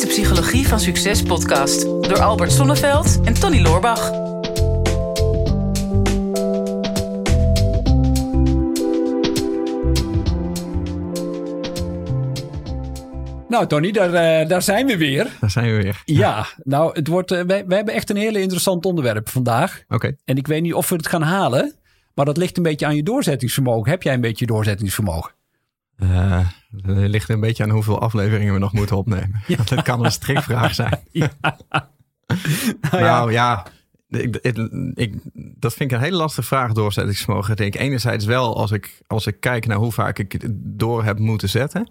is de Psychologie van Succes podcast door Albert Sonneveld en Tony Loorbach. Nou, Tony, daar, eh, daar zijn we weer. Daar zijn we weer. Ja, nou, het wordt, uh, wij, wij hebben echt een hele interessant onderwerp vandaag. Oké. En ik weet niet of we het gaan halen, maar dat ligt een beetje aan je doorzettingsvermogen. Heb jij een beetje doorzettingsvermogen? Uh, het ligt een beetje aan hoeveel afleveringen we nog moeten opnemen. Ja. Dat kan een strikvraag zijn. Ja. nou, nou ja, ik, ik, ik, dat vind ik een hele lastige vraag, doorzettingsvermogen. Ik denk enerzijds wel als ik, als ik kijk naar hoe vaak ik het door heb moeten zetten.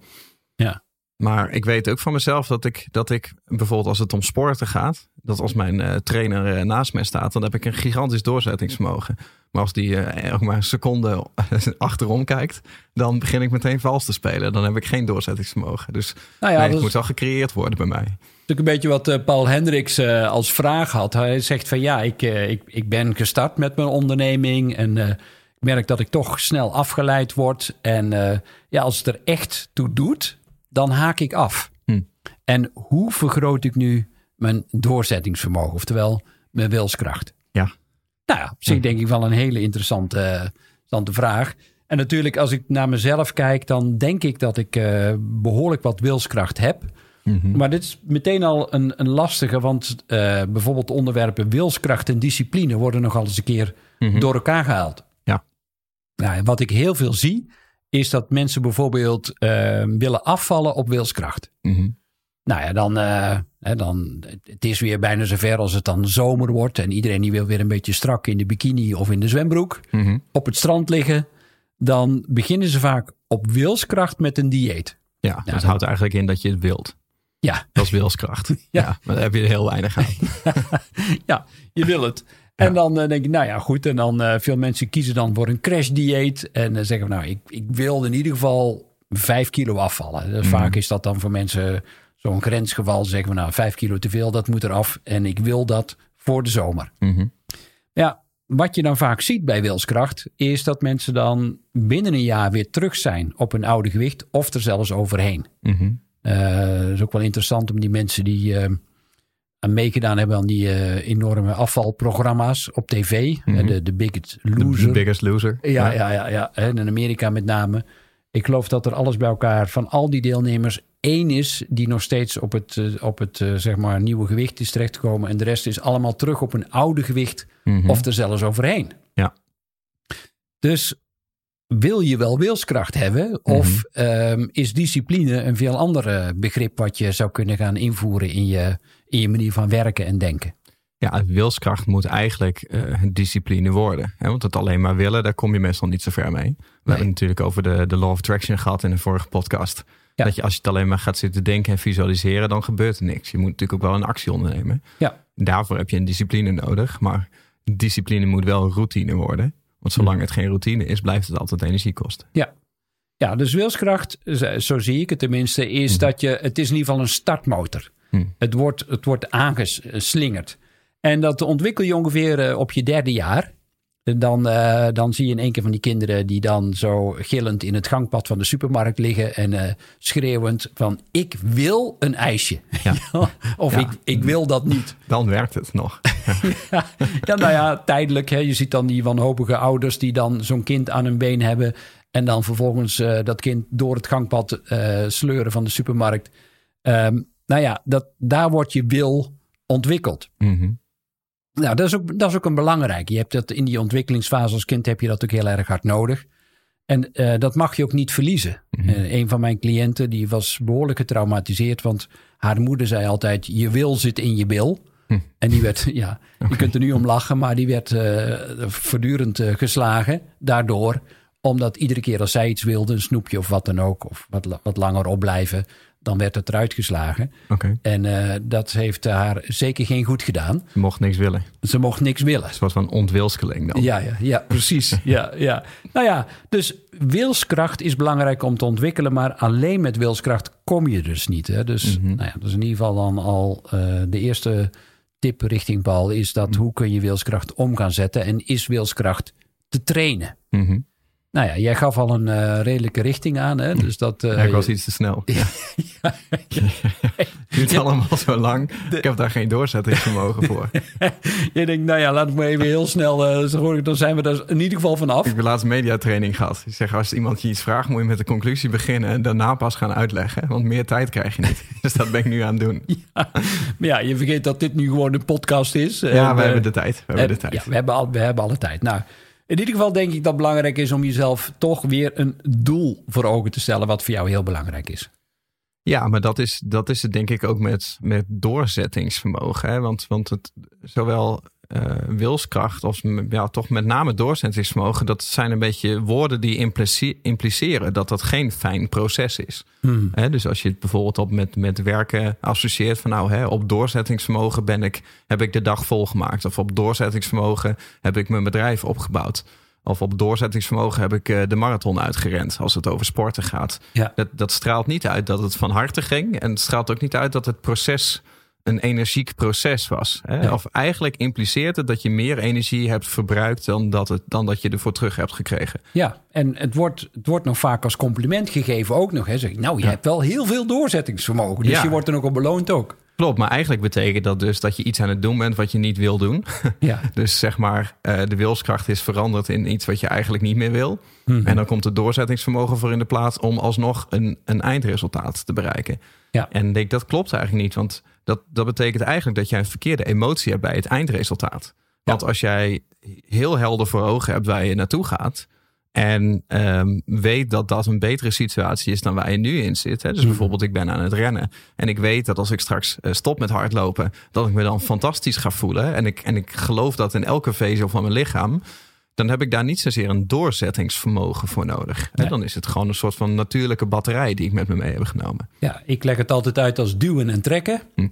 Ja. Maar ik weet ook van mezelf dat ik, dat ik bijvoorbeeld als het om sporten gaat, dat als mijn uh, trainer uh, naast mij staat, dan heb ik een gigantisch doorzettingsvermogen. Maar als die uh, ook maar een seconde achterom kijkt, dan begin ik meteen vals te spelen. Dan heb ik geen doorzettingsvermogen. Dus nou ja, nee, het moet wel gecreëerd worden bij mij. Natuurlijk een beetje wat Paul Hendricks als vraag had. Hij zegt van ja, ik, ik, ik ben gestart met mijn onderneming en ik merk dat ik toch snel afgeleid word. En ja, als het er echt toe doet, dan haak ik af. Hm. En hoe vergroot ik nu mijn doorzettingsvermogen, oftewel mijn wilskracht? Ja. Nou ja, op zich denk ik wel een hele interessante, interessante vraag. En natuurlijk, als ik naar mezelf kijk, dan denk ik dat ik uh, behoorlijk wat wilskracht heb. Mm-hmm. Maar dit is meteen al een, een lastige, want uh, bijvoorbeeld onderwerpen wilskracht en discipline worden nogal eens een keer mm-hmm. door elkaar gehaald. Ja. Nou, en wat ik heel veel zie, is dat mensen bijvoorbeeld uh, willen afvallen op wilskracht. Mm-hmm. Nou ja, dan, uh, hè, dan, het is weer bijna zover als het dan zomer wordt en iedereen die wil weer een beetje strak in de bikini of in de zwembroek mm-hmm. op het strand liggen. Dan beginnen ze vaak op wilskracht met een dieet. Ja, nou, dat houdt eigenlijk in dat je het wilt. Ja. Dat is wilskracht. ja. ja. maar daar heb je er heel weinig aan. ja, je wil het. En dan uh, denk ik, nou ja, goed. En dan uh, veel mensen kiezen dan voor een crashdieet. En uh, zeggen, nou, ik, ik wil in ieder geval vijf kilo afvallen. Dus Mhm. mm. Vaak is dat dan voor mensen zo'n grensgeval. Zeggen we, nou, vijf kilo te veel, dat moet eraf. En ik wil dat voor de zomer. Mm-hmm. Ja, wat je dan vaak ziet bij wilskracht, is dat mensen dan binnen een jaar weer terug zijn op hun oude gewicht. Of er zelfs overheen. Het is ook wel interessant om die mensen die aan meegedaan hebben aan die uh, enorme afvalprogramma's op tv. Mhm. De, de Biggest Loser. The Biggest Loser. Ja, ja, ja, ja. En in Amerika met name. Ik geloof dat er alles bij elkaar van al die deelnemers één is die nog steeds op het, uh, op het uh, zeg maar nieuwe gewicht is terechtgekomen. En de rest is allemaal terug op een oude gewicht Mhm. of er zelfs overheen. Ja. Dus wil je wel wilskracht hebben? Of Mhm. um, is discipline een veel ander begrip wat je zou kunnen gaan invoeren in je, in je manier van werken en denken? Ja, wilskracht moet eigenlijk uh, discipline worden. Hè? Want het alleen maar willen, daar kom je meestal niet zo ver mee. We nee. hebben het natuurlijk over de, de Law of Attraction gehad in de vorige podcast. Ja. Dat je als je het alleen maar gaat zitten denken en visualiseren, dan gebeurt er niks. Je moet natuurlijk ook wel een actie ondernemen. Ja. Daarvoor heb je een discipline nodig. Maar discipline moet wel een routine worden. Want zolang het geen routine is, blijft het altijd energie kosten. Ja, ja dus wilskracht, zo zie ik het tenminste, is Mhm. dat je, het is in ieder geval een startmotor. Hmm. Het, wordt, het wordt aangeslingerd. En dat ontwikkel je ongeveer uh, op je derde jaar. Dan, uh, dan zie je in één keer van die kinderen die dan zo gillend in het gangpad van de supermarkt liggen en uh, schreeuwend van ik wil een ijsje. Ja. of Ja. Ik, ik wil dat niet. Dan werkt het nog. ja, ja, nou ja, tijdelijk. Hè. Je ziet dan die wanhopige ouders die dan zo'n kind aan hun been hebben. En dan vervolgens uh, dat kind door het gangpad sleuren van de supermarkt. Um, nou ja, dat, daar wordt je wil ontwikkeld. Mm-hmm. Nou, dat is, ook, dat is ook een belangrijk. Je hebt dat in die ontwikkelingsfase als kind heb je dat ook heel erg hard nodig. En uh, dat mag je ook niet verliezen. Mm-hmm. een van mijn cliënten die was behoorlijk getraumatiseerd. Want haar moeder zei altijd, je wil zit in je bil. Hm. En die werd, ja, okay. je kunt er nu om lachen, maar die werd uh, voortdurend geslagen daardoor. Omdat iedere keer als zij iets wilde, een snoepje of wat dan ook, of wat, wat langer opblijven, dan werd het eruit geslagen. Okay. En uh, dat heeft haar zeker geen goed gedaan. Ze mocht niks willen. Ze mocht niks willen. Ze was van ontwilskeling dan. Ja, ja, ja precies. ja, ja. Nou ja, dus wilskracht is belangrijk om te ontwikkelen, maar alleen met wilskracht kom je dus niet. Hè? Dus, Mhm. nou ja, in ieder geval dan al uh, de eerste tip richting Paul is dat Mhm. hoe kun je wilskracht om gaan zetten en is wilskracht te trainen? Mhm. Nou ja, jij gaf al een uh, redelijke richting aan. Hè? Dus dat, uh, ja, ik was iets te snel. Ja. ja, ja. duurt allemaal zo lang. Ik heb daar geen doorzettingsvermogen voor. je denkt, nou ja, laat ik maar even heel snel... Uh, dan zijn we er in ieder geval vanaf. Ik heb laatst mediatraining gehad. Ik zeg, als iemand je iets vraagt, moet je met de conclusie beginnen... en daarna pas gaan uitleggen. Want meer tijd krijg je niet. dus dat ben ik nu aan het doen. Ja, maar ja, je vergeet dat dit nu gewoon een podcast is. Ja, we hebben de tijd. We hebben de tijd. Ja, we hebben, al, we hebben alle tijd. Nou... In ieder geval denk ik dat het belangrijk is om jezelf toch weer een doel voor ogen te stellen, wat voor jou heel belangrijk is. Ja, maar dat is, dat is het denk ik ook met, met doorzettingsvermogen. Hè? Want, want het, zowel uh, wilskracht als ja, toch met name doorzettingsvermogen, dat zijn een beetje woorden die impliceren dat dat geen fijn proces is. Hmm. dus als je het bijvoorbeeld op met, met werken associeert van nou, op doorzettingsvermogen ben ik, heb ik de dag volgemaakt. Of op doorzettingsvermogen heb ik mijn bedrijf opgebouwd. Of op doorzettingsvermogen heb ik eh, de marathon uitgerend als het over sporten gaat. Ja. Dat, dat straalt niet uit dat het van harte ging. En het straalt ook niet uit dat het proces een energiek proces was. Hè? Of eigenlijk impliceert het dat je meer energie hebt verbruikt dan dat, het, dan dat je ervoor terug hebt gekregen. Ja, en het wordt, het wordt nog vaak als compliment gegeven ook nog. Hè? Zeg, nou, je hebt wel heel veel doorzettingsvermogen. Dus je wordt er ook op beloond ook. Klopt, maar eigenlijk betekent dat dus dat je iets aan het doen bent wat je niet wil doen. Ja. dus zeg maar, uh, de wilskracht is veranderd in iets wat je eigenlijk niet meer wil. Mhm. En dan komt het doorzettingsvermogen voor in de plaats om alsnog een, een eindresultaat te bereiken. Ja. En denk dat klopt eigenlijk niet, want dat, dat betekent eigenlijk dat jij een verkeerde emotie hebt bij het eindresultaat. Want als jij heel helder voor ogen hebt waar je naartoe gaat, en um, weet dat dat een betere situatie is dan waar je nu in zit. Hè? Dus hmm. bijvoorbeeld, ik ben aan het rennen. En ik weet dat als ik straks uh, stop met hardlopen, dat ik me dan fantastisch ga voelen. En ik, en ik geloof dat in elke vezel van mijn lichaam dan heb ik daar niet zozeer een doorzettingsvermogen voor nodig. Dan is het gewoon een soort van natuurlijke batterij die ik met me mee heb genomen. Ja, ik leg het altijd uit als duwen en trekken. Hm.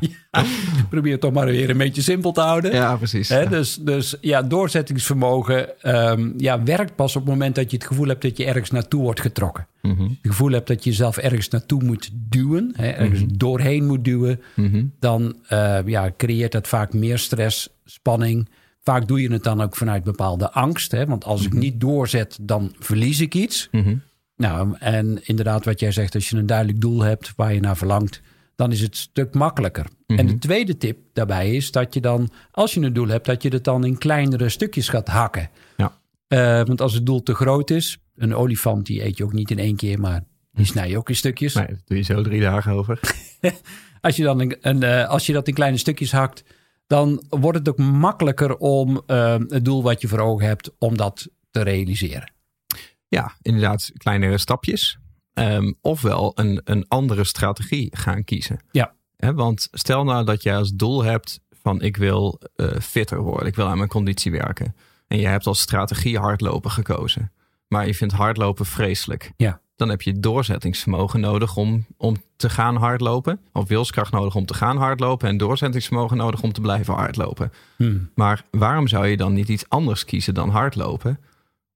ja, probeer het toch maar weer een beetje simpel te houden. Ja, precies. Dus, dus ja, doorzettingsvermogen um, ja, werkt pas op het moment dat je het gevoel hebt dat je ergens naartoe wordt getrokken. Mm -hmm. Het gevoel hebt dat je jezelf ergens naartoe moet duwen, hè, ergens mhm. doorheen moet duwen. Mhm. Dan uh, ja, creëert dat vaak meer stress, spanning. Vaak doe je het dan ook vanuit bepaalde angst. Hè? Want als ik mhm. niet doorzet, dan verlies ik iets. Mhm. Nou, en inderdaad, wat jij zegt, als je een duidelijk doel hebt waar je naar verlangt, dan is het een stuk makkelijker. En de mhm. tweede tip daarbij is dat je dan, als je een doel hebt, dat je het dan in kleinere stukjes gaat hakken. Ja. Uh, want als het doel te groot is, een olifant die eet je ook niet in één keer, maar die snij je ook in stukjes. Nee, doe je zo drie dagen over. als, je dan een, een uh, als je dat in kleine stukjes hakt, dan wordt het ook makkelijker om uh, het doel wat je voor ogen hebt, om dat te realiseren. Ja, inderdaad, kleinere stapjes. Um, ofwel een, een andere strategie gaan kiezen. Ja. He, want stel nou dat jij als doel hebt van ik wil uh, fitter worden, ik wil aan mijn conditie werken. En je hebt als strategie hardlopen gekozen. Maar je vindt hardlopen vreselijk. Ja dan heb je doorzettingsvermogen nodig om, om te gaan hardlopen. Of wilskracht nodig om te gaan hardlopen. En doorzettingsvermogen nodig om te blijven hardlopen. Hmm. Maar waarom zou je dan niet iets anders kiezen dan hardlopen?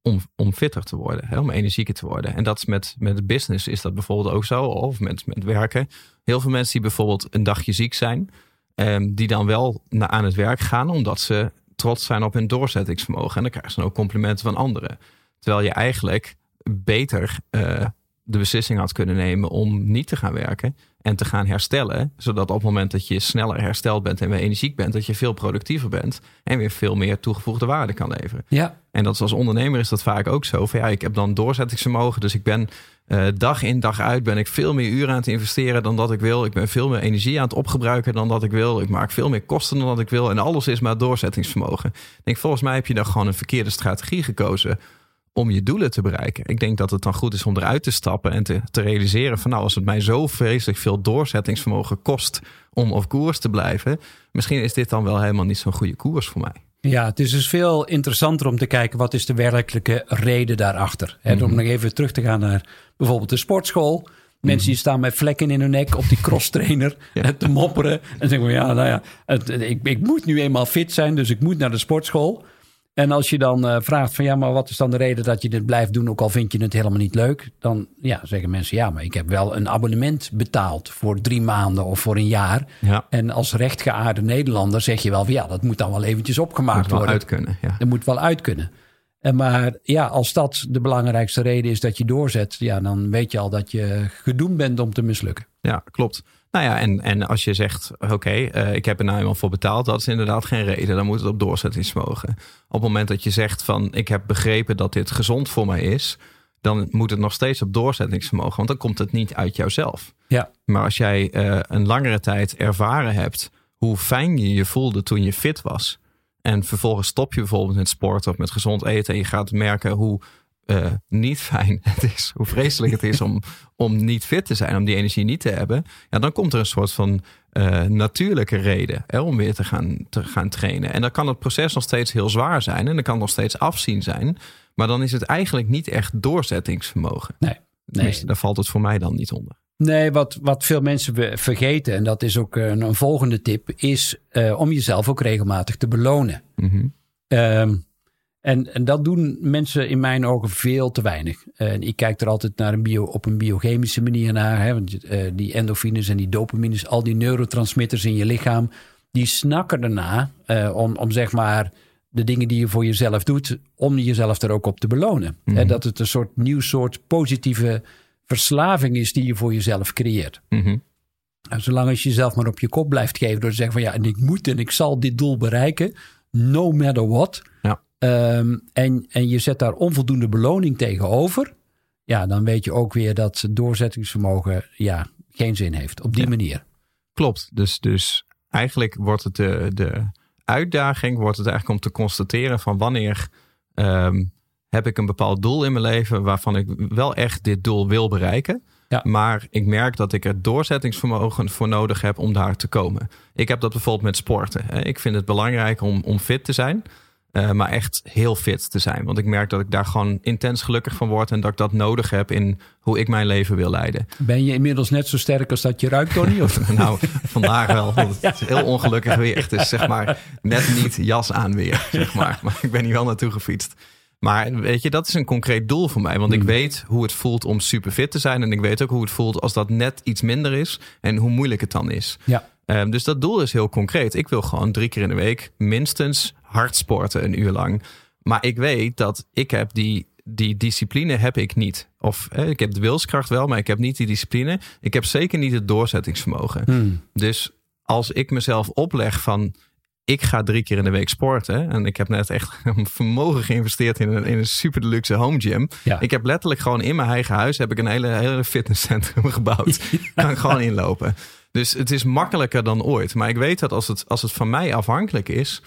Om, om fitter te worden, hè? om energieker te worden. En dat is met, met business is dat bijvoorbeeld ook zo. Of met, met werken. Heel veel mensen die bijvoorbeeld een dagje ziek zijn. Um, die dan wel naar, aan het werk gaan omdat ze trots zijn op hun doorzettingsvermogen. En dan krijgen ze ook complimenten van anderen. Terwijl je eigenlijk beter uh, de beslissing had kunnen nemen om niet te gaan werken en te gaan herstellen. Zodat op het moment dat je sneller hersteld bent en weer energiek bent, dat je veel productiever bent en weer veel meer toegevoegde waarde kan leveren. Ja. En dat is als ondernemer is dat vaak ook zo. Van ja, ik heb dan doorzettingsvermogen, dus ik ben uh, dag in dag uit ben ik veel meer uren aan het investeren dan dat ik wil. Ik ben veel meer energie aan het opgebruiken dan dat ik wil. Ik maak veel meer kosten dan dat ik wil. En alles is maar doorzettingsvermogen. Ik denk, volgens mij heb je dan gewoon een verkeerde strategie gekozen om je doelen te bereiken. Ik denk dat het dan goed is om eruit te stappen en te, te realiseren van nou, als het mij zo vreselijk veel doorzettingsvermogen kost om op koers te blijven, misschien is dit dan wel helemaal niet zo'n goede koers voor mij. Ja, het is dus veel interessanter om te kijken wat is de werkelijke reden daarachter. He, Om mhm. nog even terug te gaan naar bijvoorbeeld de sportschool. Mensen die staan met vlekken in hun nek op die crosstrainer ja. te mopperen. En zeggen, ja, nou ja, ik, ik moet nu eenmaal fit zijn, dus ik moet naar de sportschool. En als je dan uh, vraagt van ja, maar wat is dan de reden dat je dit blijft doen, ook al vind je het helemaal niet leuk, dan ja, zeggen mensen ja, maar ik heb wel een abonnement betaald voor drie maanden of voor een jaar. Ja. En als rechtgeaarde Nederlander zeg je wel van ja, dat moet dan wel eventjes opgemaakt moet wel worden. Uit kunnen, ja. Dat moet wel uit kunnen. En maar ja, als dat de belangrijkste reden is dat je doorzet, ja, dan weet je al dat je gedoemd bent om te mislukken. Ja, klopt. Nou ja, en, en als je zegt, oké, eh, ik heb er nou eenmaal voor betaald, dat is inderdaad geen reden. Dan moet het op doorzettingsvermogen. Op het moment dat je zegt van, ik heb begrepen dat dit gezond voor mij is, dan moet het nog steeds op doorzettingsvermogen, want dan komt het niet uit jouzelf. Ja. Maar als jij uh, een langere tijd ervaren hebt hoe fijn je je voelde toen je fit was, en vervolgens stop je bijvoorbeeld met sport of met gezond eten. En je gaat merken hoe uh, niet fijn het is. Hoe vreselijk het is om, om niet fit te zijn. Om die energie niet te hebben. Ja, dan komt er een soort van uh, natuurlijke reden hè, om weer te gaan, te gaan trainen. En dan kan het proces nog steeds heel zwaar zijn. En dan kan nog steeds afzien zijn. Maar dan is het eigenlijk niet echt doorzettingsvermogen. Nee. nee. daar valt het voor mij dan niet onder. Nee, wat, wat veel mensen vergeten, en dat is ook een, een volgende tip, is uh, om jezelf ook regelmatig te belonen. Mm -hmm. um, en, en dat doen mensen in mijn ogen veel te weinig. En ik kijk er altijd naar een bio, op een biochemische manier naar. Hè, want uh, die endorfines en die dopamines, al die neurotransmitters in je lichaam, die snakken erna uh, om, om zeg maar de dingen die je voor jezelf doet, om jezelf er ook op te belonen. Hè, dat het een soort nieuw soort positieve verslaving is die je voor jezelf creëert. Mhm. En zolang als je jezelf maar op je kop blijft geven door te zeggen van ja, en ik moet en ik zal dit doel bereiken, no matter what. Ja. Um, en, en je zet daar onvoldoende beloning tegenover. Ja, dan weet je ook weer dat doorzettingsvermogen ja, geen zin heeft op die Ja. manier. Klopt. Dus, dus eigenlijk wordt het de, de uitdaging wordt het eigenlijk om te constateren van wanneer ehm, heb ik een bepaald doel in mijn leven waarvan ik wel echt dit doel wil bereiken. Ja. Maar ik merk dat ik er doorzettingsvermogen voor nodig heb om daar te komen. Ik heb dat bijvoorbeeld met sporten. Ik vind het belangrijk om, om fit te zijn. Eh, maar echt heel fit te zijn. Want ik merk dat ik daar gewoon intens gelukkig van word. En dat ik dat nodig heb in hoe ik mijn leven wil leiden. Ben je inmiddels net zo sterk als dat je ruikt, Tony? Of? Nou, vandaag wel. Want het is heel ongelukkig weer. Het is zeg maar net niet jas aan weer. Zeg maar. maar ik ben hier wel naartoe gefietst. Maar weet je, dat is een concreet doel voor mij. Want ik Hmm. weet hoe het voelt om super fit te zijn. En ik weet ook hoe het voelt als dat net iets minder is. En hoe moeilijk het dan is. Ja. Ehm, dus dat doel is heel concreet. Ik wil gewoon drie keer in de week minstens hard sporten een uur lang. Maar ik weet dat ik heb die, die discipline heb ik niet. Of eh, ik heb de wilskracht wel, maar ik heb niet die discipline. Ik heb zeker niet het doorzettingsvermogen. Hmm. Dus als ik mezelf opleg van ik ga drie keer in de week sporten. En ik heb net echt een vermogen geïnvesteerd in een, in een super deluxe home gym. Ja. Ik heb letterlijk gewoon in mijn eigen huis heb ik een hele, hele fitnesscentrum gebouwd. kan ik gewoon inlopen. Dus het is makkelijker dan ooit. Maar ik weet dat als het, als het van mij afhankelijk is,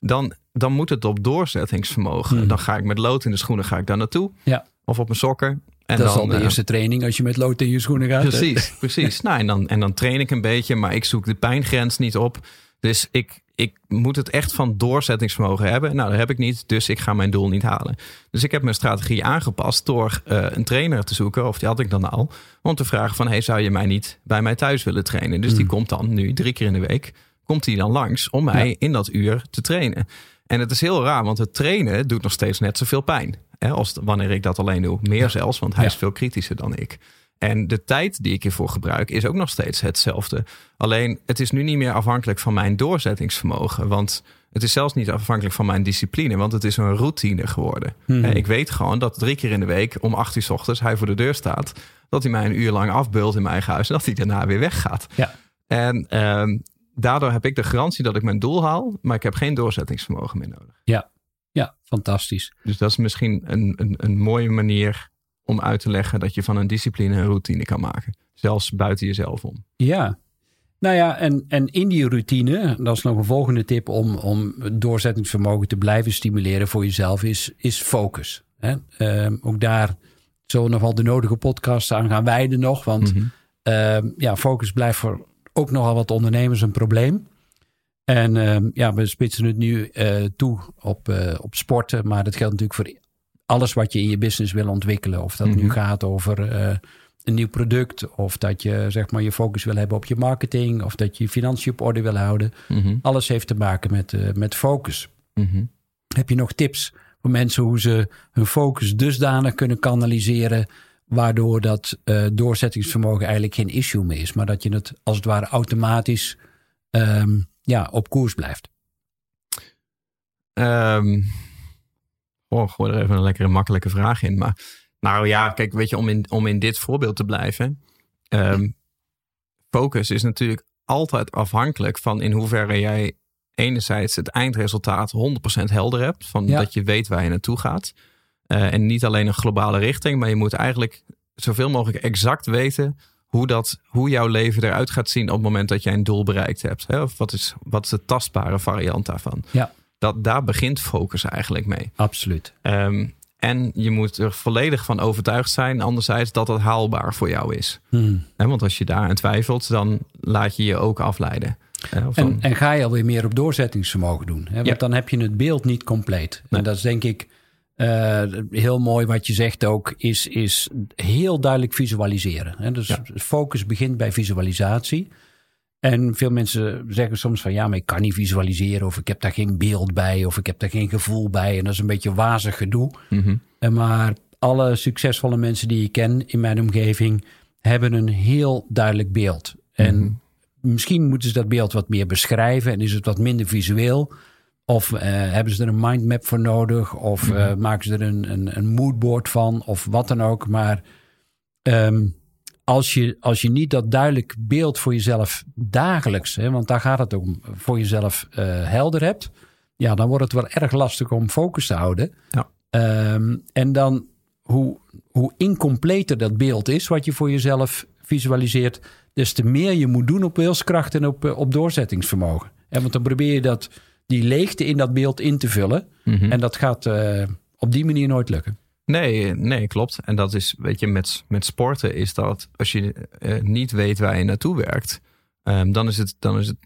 dan, dan moet het op doorzettingsvermogen. Hmm. Dan ga ik met lood in de schoenen ga ik daar naartoe. Ja. Of op mijn sokken. En dat is dan, al de eh, eerste training als je met lood in je schoenen gaat. hè? Precies, precies. nou, en, dan, en dan train ik een beetje, maar ik zoek de pijngrens niet op. Dus ik, ik moet het echt van doorzettingsvermogen hebben. Nou, dat heb ik niet, dus ik ga mijn doel niet halen. Dus ik heb mijn strategie aangepast door eh, een trainer te zoeken, of die had ik dan al, om te vragen van, hey, zou je mij niet bij mij thuis willen trainen? Dus die Hmm. komt dan nu drie keer in de week, komt hij dan langs om mij Ja. in dat uur te trainen. En het is heel raar, want het trainen doet nog steeds net zoveel pijn. Hè, als wanneer ik dat alleen doe. Meer zelfs, want hij Ja. is veel kritischer dan ik. En de tijd die ik hiervoor gebruik is ook nog steeds hetzelfde. Alleen het is nu niet meer afhankelijk van mijn doorzettingsvermogen. Want het is zelfs niet afhankelijk van mijn discipline. Want het is een routine geworden. Hmm. Ik weet gewoon dat drie keer in de week om acht uur 's ochtends hij voor de deur staat. Dat hij mij een uur lang afbeult in mijn eigen huis. En dat hij daarna weer weggaat. Ja. En ehm, daardoor heb ik de garantie dat ik mijn doel haal. Maar ik heb geen doorzettingsvermogen meer nodig. Ja, fantastisch. Dus dat is misschien een, een, een mooie manier om uit te leggen dat je van een discipline een routine kan maken. Zelfs buiten jezelf om. Ja. Nou ja, en, en in die routine, dat is nog een volgende tip om, om doorzettingsvermogen te blijven stimuleren voor jezelf, is, is focus. Hè? Ehm, ook daar zullen we nog wel de nodige podcasts aan gaan wijden nog. Want Mhm. ehm, ja, focus blijft voor ook nogal wat ondernemers een probleem. En ehm, ja, we spitsen het nu eh, toe op, eh, op sporten, maar dat geldt natuurlijk voor alles wat je in je business wil ontwikkelen. Of dat nu Mhm. gaat over eh, een nieuw product, of dat je zeg maar je focus wil hebben op je marketing, of dat je je financiën op orde wil houden. Mhm. Alles heeft te maken met, eh, met focus. Mhm. Heb je nog tips voor mensen hoe ze hun focus dusdanig kunnen kanaliseren, waardoor dat eh, doorzettingsvermogen eigenlijk geen issue meer is, maar dat je het als het ware automatisch ehm, ja, op koers blijft? Ehm, Oh, gooi er even een lekkere makkelijke vraag in. Maar nou ja, kijk, weet je, om in, om in dit voorbeeld te blijven. Um, focus is natuurlijk altijd afhankelijk van in hoeverre jij enerzijds het eindresultaat 100% helder hebt. Van dat je weet waar je naartoe gaat. Uh, en niet alleen een globale richting, maar je moet eigenlijk zoveel mogelijk exact weten hoe, dat, hoe jouw leven eruit gaat zien op het moment dat jij een doel bereikt hebt. Hè? Of wat is, wat is de tastbare variant daarvan? Ja. Dat, daar begint focus eigenlijk mee. Absoluut. Um, en je moet er volledig van overtuigd zijn, anderzijds, dat het haalbaar voor jou is. Hmm. want als je daar aan twijfelt, dan laat je je ook afleiden. En, en, ga je alweer meer op doorzettingsvermogen doen. Hè? Want dan heb je het beeld niet compleet. En dat is denk ik uh, heel mooi wat je zegt ook, is, is heel duidelijk visualiseren. Hè? Dus focus begint bij visualisatie. En veel mensen zeggen soms van ja, maar ik kan niet visualiseren of ik heb daar geen beeld bij of ik heb daar geen gevoel bij. En dat is een beetje wazig gedoe. Mm en maar alle succesvolle mensen die ik ken in mijn omgeving hebben een heel duidelijk beeld. En mhm. misschien moeten ze dat beeld wat meer beschrijven en is het wat minder visueel. Of uh, hebben ze er een mindmap voor nodig? Of uh, maken ze er een, een, een moodboard van? Of wat dan ook. Maar um, als je, als je niet dat duidelijk beeld voor jezelf dagelijks, hè, want daar gaat het om, voor jezelf uh, helder hebt, ja, dan wordt het wel erg lastig om focus te houden. Ja. Um, en dan hoe, hoe incompleter dat beeld is, wat je voor jezelf visualiseert, des te meer je moet doen op wilskracht en op, op doorzettingsvermogen. En want dan probeer je dat die leegte in dat beeld in te vullen. Mhm. En dat gaat uh, op die manier nooit lukken. Nee, nee, klopt. En dat is, weet je, met, met sporten is dat als je uh, niet weet waar je naartoe werkt, um, dan is het, dan is het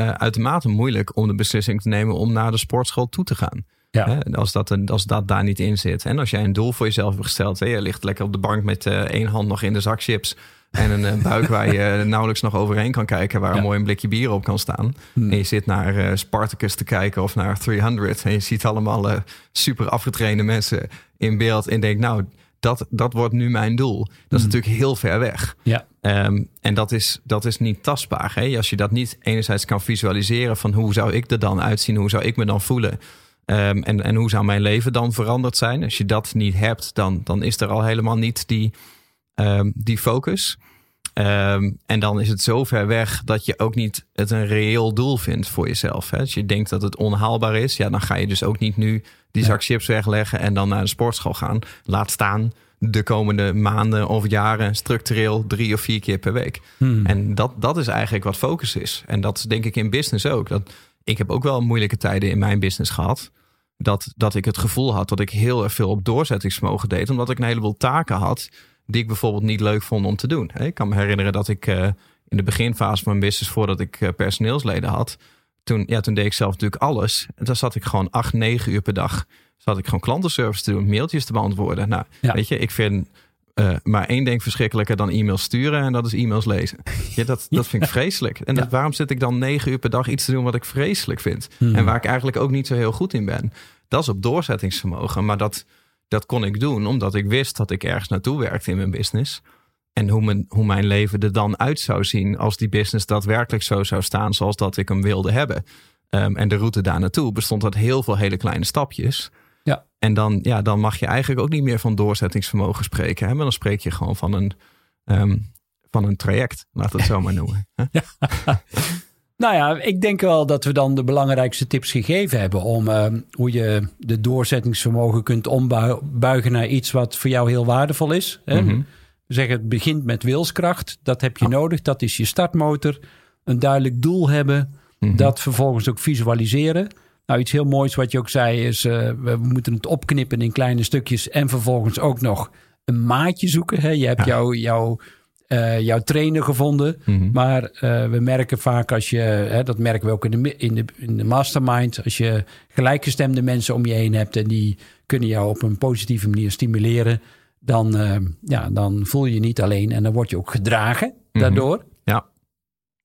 uh, uitermate moeilijk om de beslissing te nemen om naar de sportschool toe te gaan. Ja. Als, dat, als dat daar niet in zit. En als jij een doel voor jezelf hebt gesteld, hè, je ligt lekker op de bank met uh, één hand nog in de zak chips en een, een buik waar je nauwelijks nog overheen kan kijken, waar een mooi een blikje bier op kan staan. Hmm. En je zit naar uh, Spartacus te kijken of naar 300 en je ziet allemaal uh, super afgetrainde mensen in beeld en denkt, nou, dat, dat wordt nu mijn doel. Dat is Hmm. natuurlijk heel ver weg. Ja. Um, en dat is, dat is niet tastbaar. Hè? Als je dat niet enerzijds kan visualiseren van hoe zou ik er dan uitzien, hoe zou ik me dan voelen. Um, en, en hoe zou mijn leven dan veranderd zijn? Als je dat niet hebt, dan, dan is er al helemaal niet die, um, die focus. Um, en dan is het zo ver weg dat je ook niet het een reëel doel vindt voor jezelf. Hè? Als je denkt dat het onhaalbaar is, ja, dan ga je dus ook niet nu die zak chips wegleggen en dan naar de sportschool gaan. Laat staan de komende maanden of jaren structureel drie of vier keer per week. Hmm. En dat, dat is eigenlijk wat focus is. En dat is denk ik in business ook. Dat, ik heb ook wel moeilijke tijden in mijn business gehad. Dat, dat ik het gevoel had dat ik heel erg veel op doorzettingsvermogen deed. Omdat ik een heleboel taken had die ik bijvoorbeeld niet leuk vond om te doen. Ik kan me herinneren dat ik uh, in de beginfase van mijn business, voordat ik uh, personeelsleden had, toen, ja, toen deed ik zelf natuurlijk alles. En dan zat ik gewoon acht, negen uur per dag. Zat ik gewoon klantenservice te doen, mailtjes te beantwoorden. Nou, ja. weet je, ik vind uh, maar één ding verschrikkelijker dan e-mails sturen en dat is e-mails lezen. Ja, dat, dat vind ik vreselijk. En dat, Ja. waarom zit ik dan negen uur per dag iets te doen wat ik vreselijk vind? Hmm. En waar ik eigenlijk ook niet zo heel goed in ben. Dat is op doorzettingsvermogen. Maar dat, dat kon ik doen omdat ik wist dat ik ergens naartoe werkte in mijn business. En hoe mijn, hoe mijn leven er dan uit zou zien als die business daadwerkelijk zo zou staan zoals dat ik hem wilde hebben. Um, en de route daar naartoe bestond uit heel veel hele kleine stapjes. Ja. En dan, ja, dan mag je eigenlijk ook niet meer van doorzettingsvermogen spreken. Hè? Maar dan spreek je gewoon van een, um, van een traject, laat het zo maar noemen. Hè? Nou ja, ik denk wel dat we dan de belangrijkste tips gegeven hebben om uh, hoe je de doorzettingsvermogen kunt ombuigen naar iets wat voor jou heel waardevol is. Hè? Mhm. Zeggen het begint met wilskracht. Dat heb je nodig. Dat is je startmotor. Een duidelijk doel hebben. Mhm. Dat vervolgens ook visualiseren. Nou, iets heel moois wat je ook zei is... uh, we moeten het opknippen in kleine stukjes... en vervolgens ook nog een maatje zoeken. Hè? Je hebt Ja. jouw, jouw, uh, jouw trainer gevonden. Mhm. Maar uh, we merken vaak als je... Hè, dat merken we ook in de, in, de, in de mastermind... als je gelijkgestemde mensen om je heen hebt... en die kunnen jou op een positieve manier stimuleren... dan, uh, ja, dan voel je je niet alleen en dan word je ook gedragen Mhm. daardoor. Ja.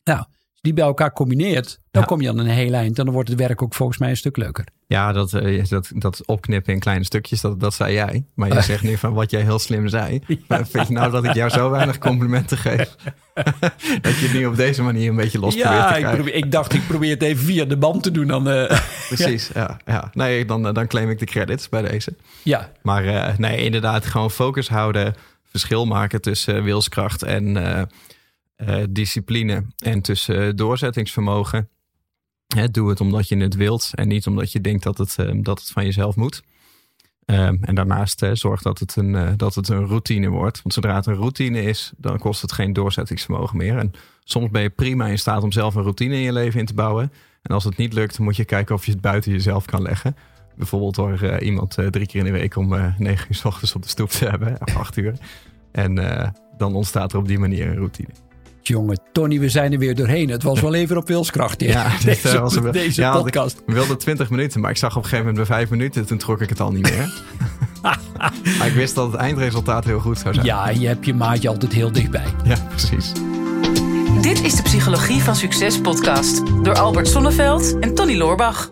Nou, die bij elkaar combineert, dan Ja. kom je aan een heel eind. En dan wordt het werk ook volgens mij een stuk leuker. Ja, dat, eh, dat, dat opknippen in kleine stukjes, dat, dat zei jij. Maar je zegt nu van wat jij heel slim zei. Maar vind je nou dat ik jou zo weinig complimenten geef? dat je het nu op deze manier een beetje los probeert te ja, ik, krijgen. probeer- ik dacht, ik probeer het even via de band te doen. Dan, eh, Precies, ja. ja. Nee, dan, eh, dan claim ik de credits bij deze. ja, Maar nee, inderdaad, gewoon focus houden. Verschil maken tussen wilskracht en eh, discipline. En tussen eh, doorzettingsvermogen. Doe het omdat je het wilt en niet omdat je denkt dat het, eh, dat het van jezelf moet. Ehm, en daarnaast zorg dat het, een, dat het een routine wordt. Want zodra het een routine is, dan kost het geen doorzettingsvermogen meer. En soms ben je prima in staat om zelf een routine in je leven in te bouwen. En als het niet lukt, moet je kijken of je het buiten jezelf kan leggen. Bijvoorbeeld door iemand drie keer in de week om negen uur s ochtends op de stoep te hebben. Of acht uur. En dan ontstaat er op die manier een routine. Jongen, Tony, we zijn er weer doorheen. Het was wel even op wilskracht. Ja, deze, eh, was een- deze ja, podcast. Ik wilde 20 minuten, maar ik zag op een gegeven moment bij vijf minuten. Toen trok ik het al niet meer. maar ik wist dat het eindresultaat heel goed zou zijn. Ja, je hebt je maatje altijd heel dichtbij. ja precies. Dit is de Psychologie van Succes podcast door Albert Sonneveld en Tony Loorbach.